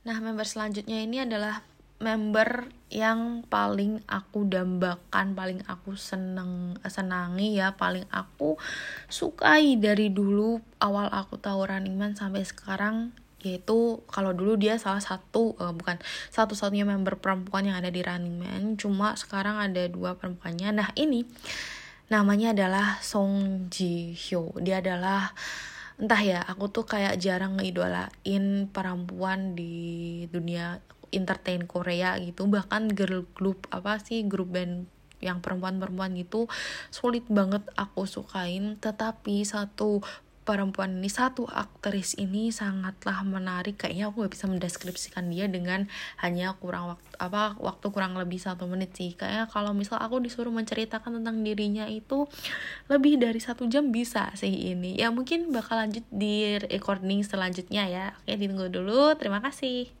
Nah, member selanjutnya ini adalah member yang paling aku dambakan, paling aku seneng senangi ya, paling aku sukai dari dulu awal aku tahu Running Man sampai sekarang yaitu kalau dulu dia salah satu uh, bukan satu-satunya member perempuan yang ada di Running Man cuma sekarang ada dua perempuannya. Nah ini namanya adalah Song Ji Hyo. Dia adalah entah ya aku tuh kayak jarang ngeidolain perempuan di dunia entertain Korea gitu. Bahkan girl group apa sih grup band yang perempuan-perempuan gitu sulit banget aku sukain. Tetapi satu perempuan ini satu aktris ini sangatlah menarik. Kayaknya aku gak bisa mendeskripsikan dia dengan hanya kurang waktu apa waktu kurang lebih satu menit sih. Kayaknya kalau misal aku disuruh menceritakan tentang dirinya itu lebih dari satu jam bisa sih ini. Ya mungkin bakal lanjut di recording selanjutnya ya. Oke ditunggu dulu. Terima kasih